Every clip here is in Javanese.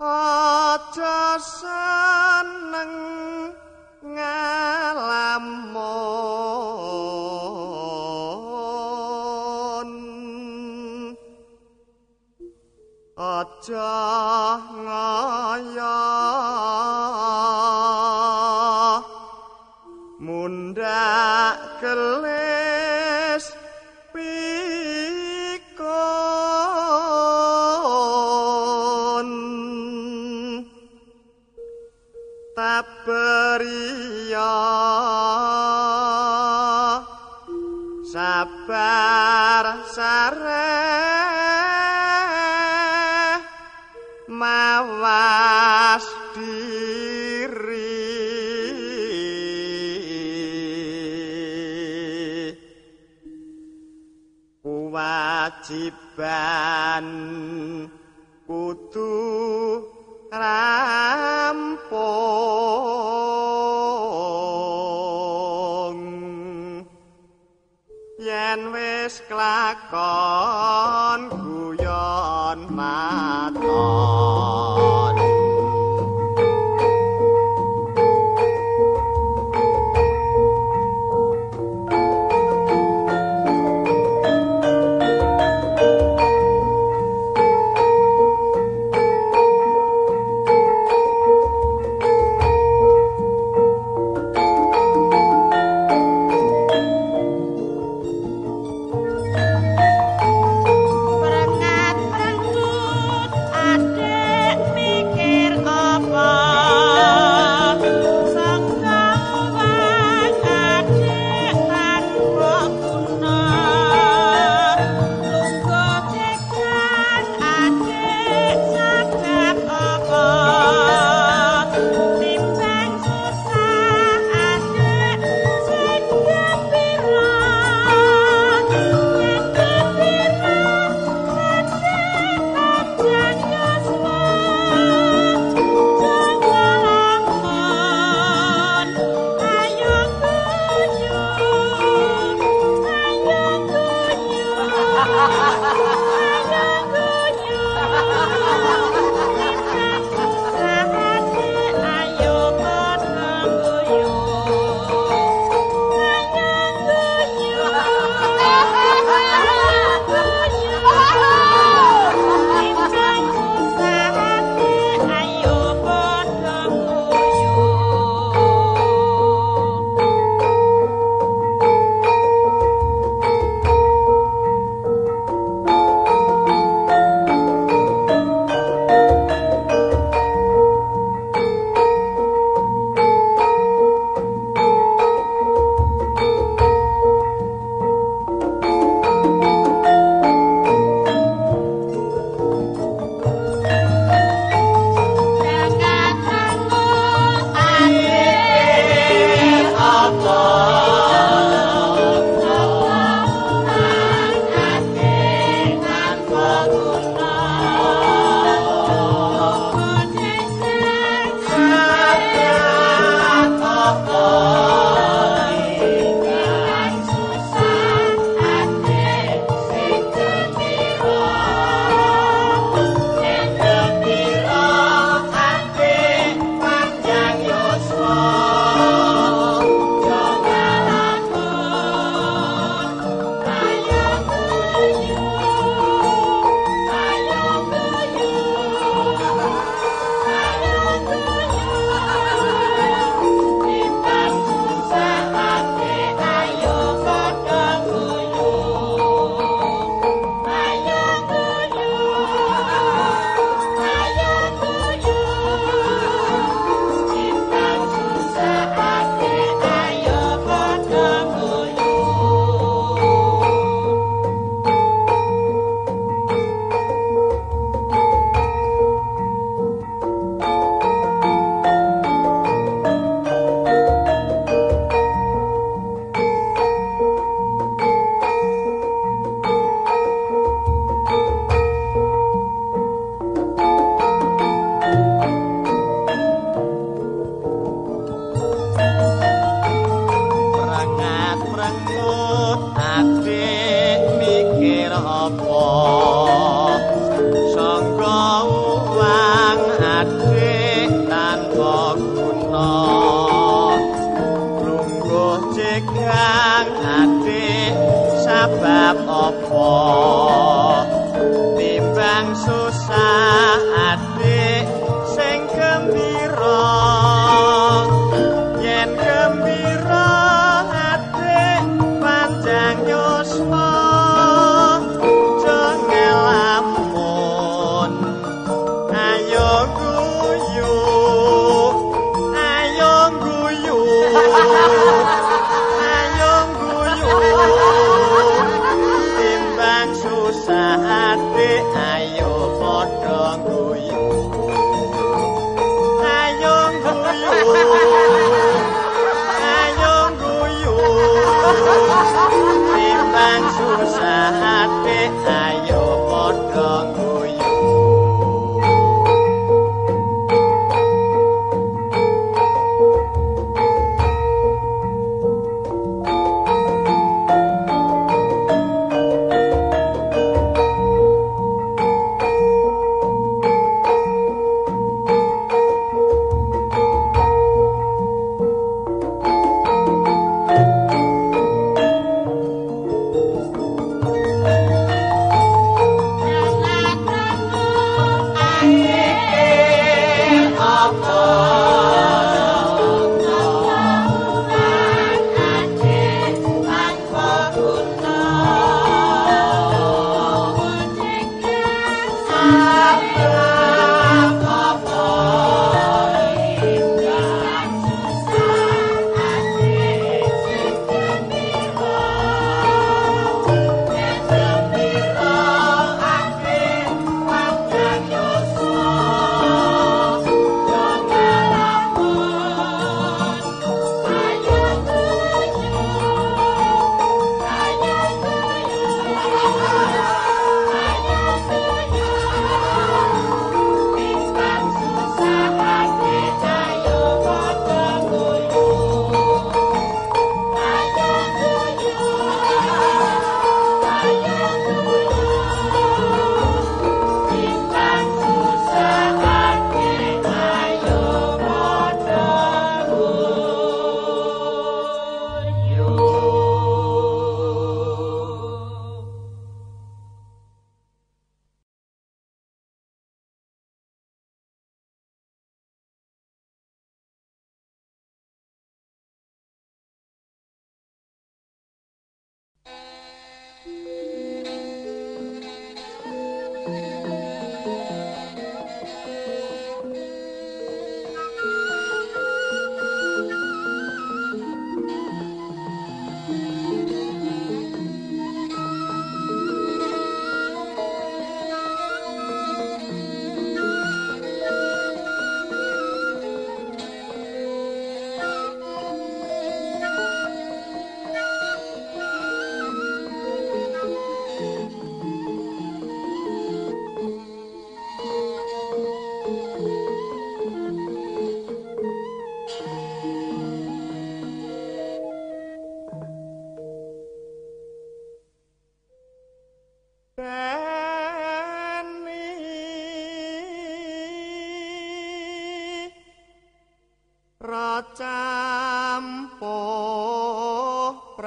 Acha awas diri. Kewajiban kudu rampung. Yen wis kelakon Oh,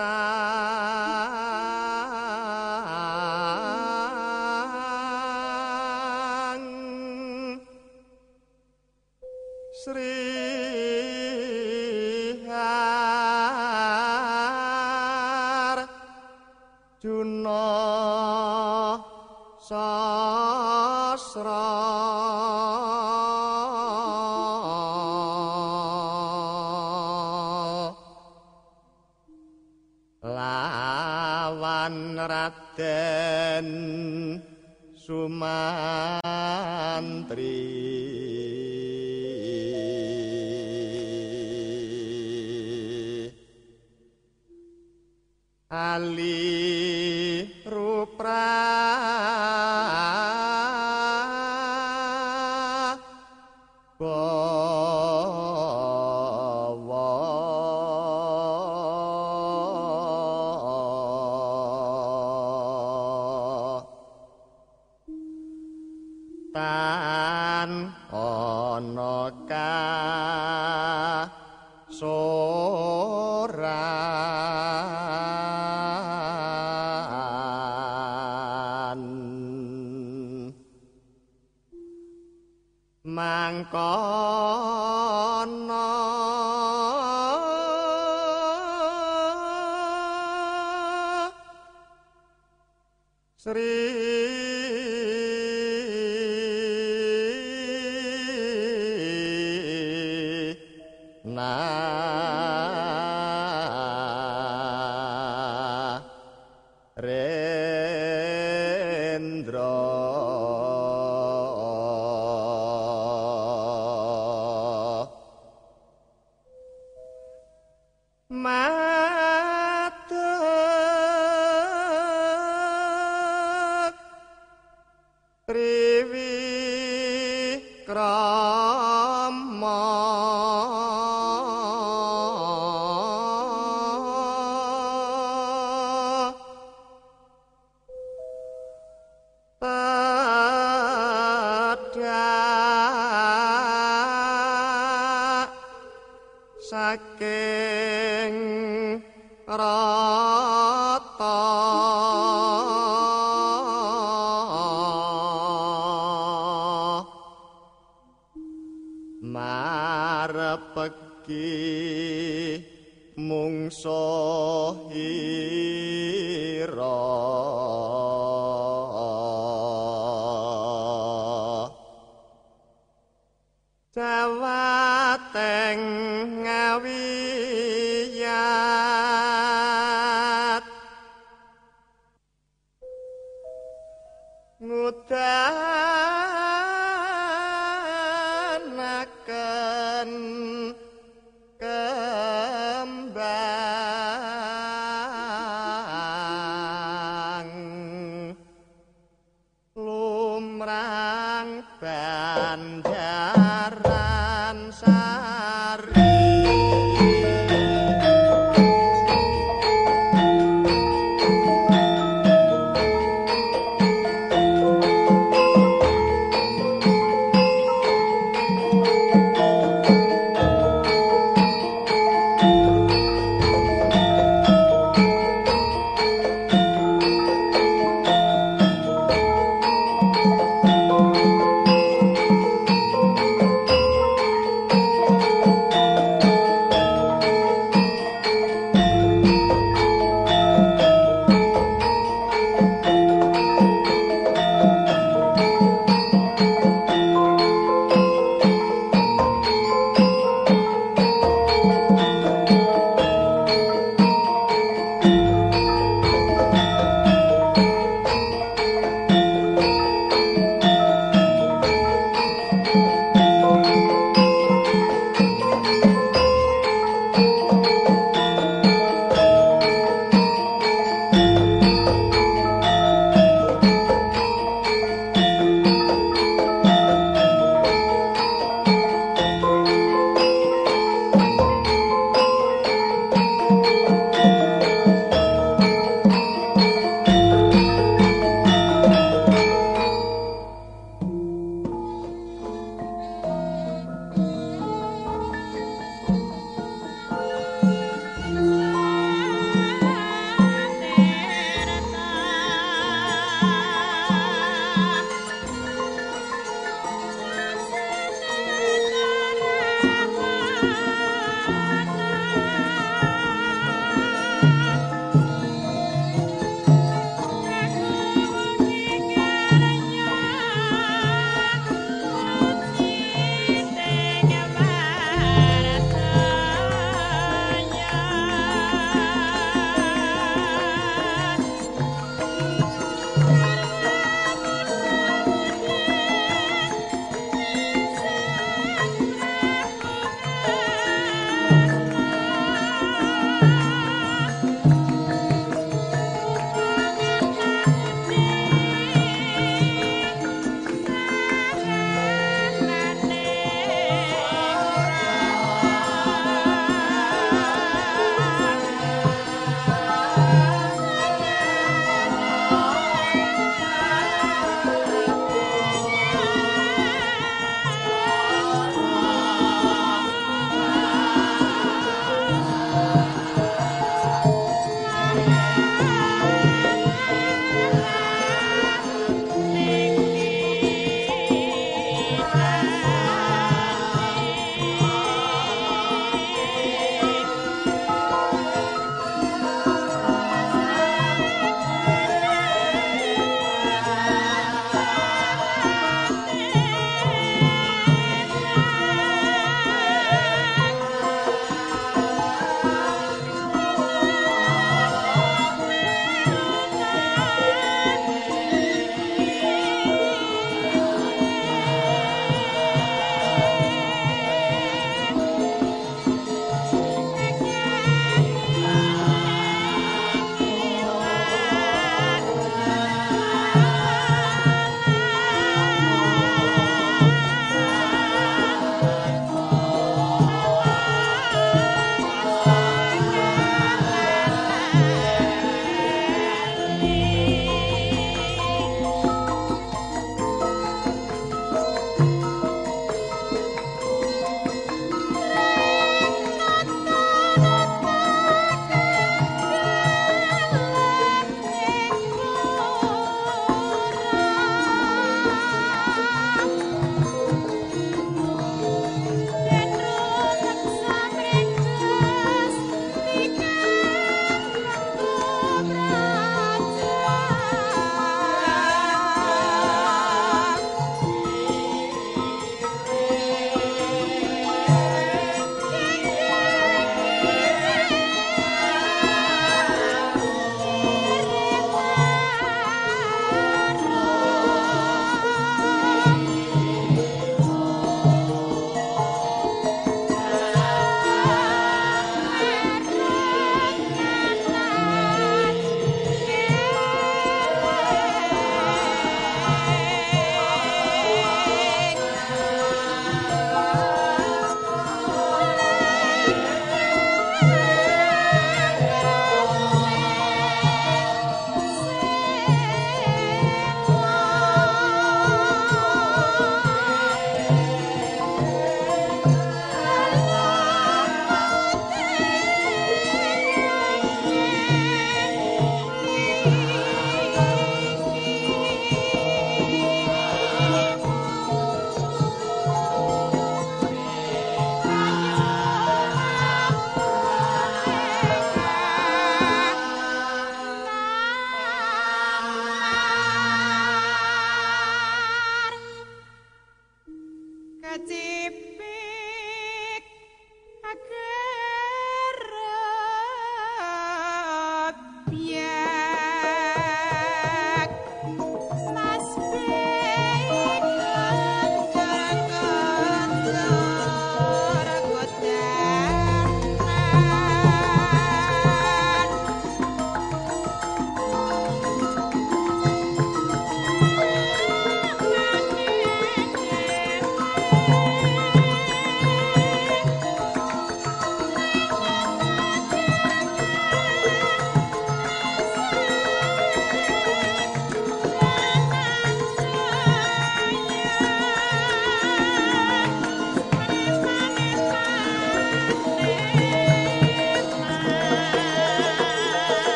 Bye.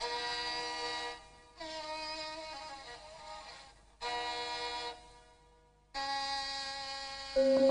Thank you.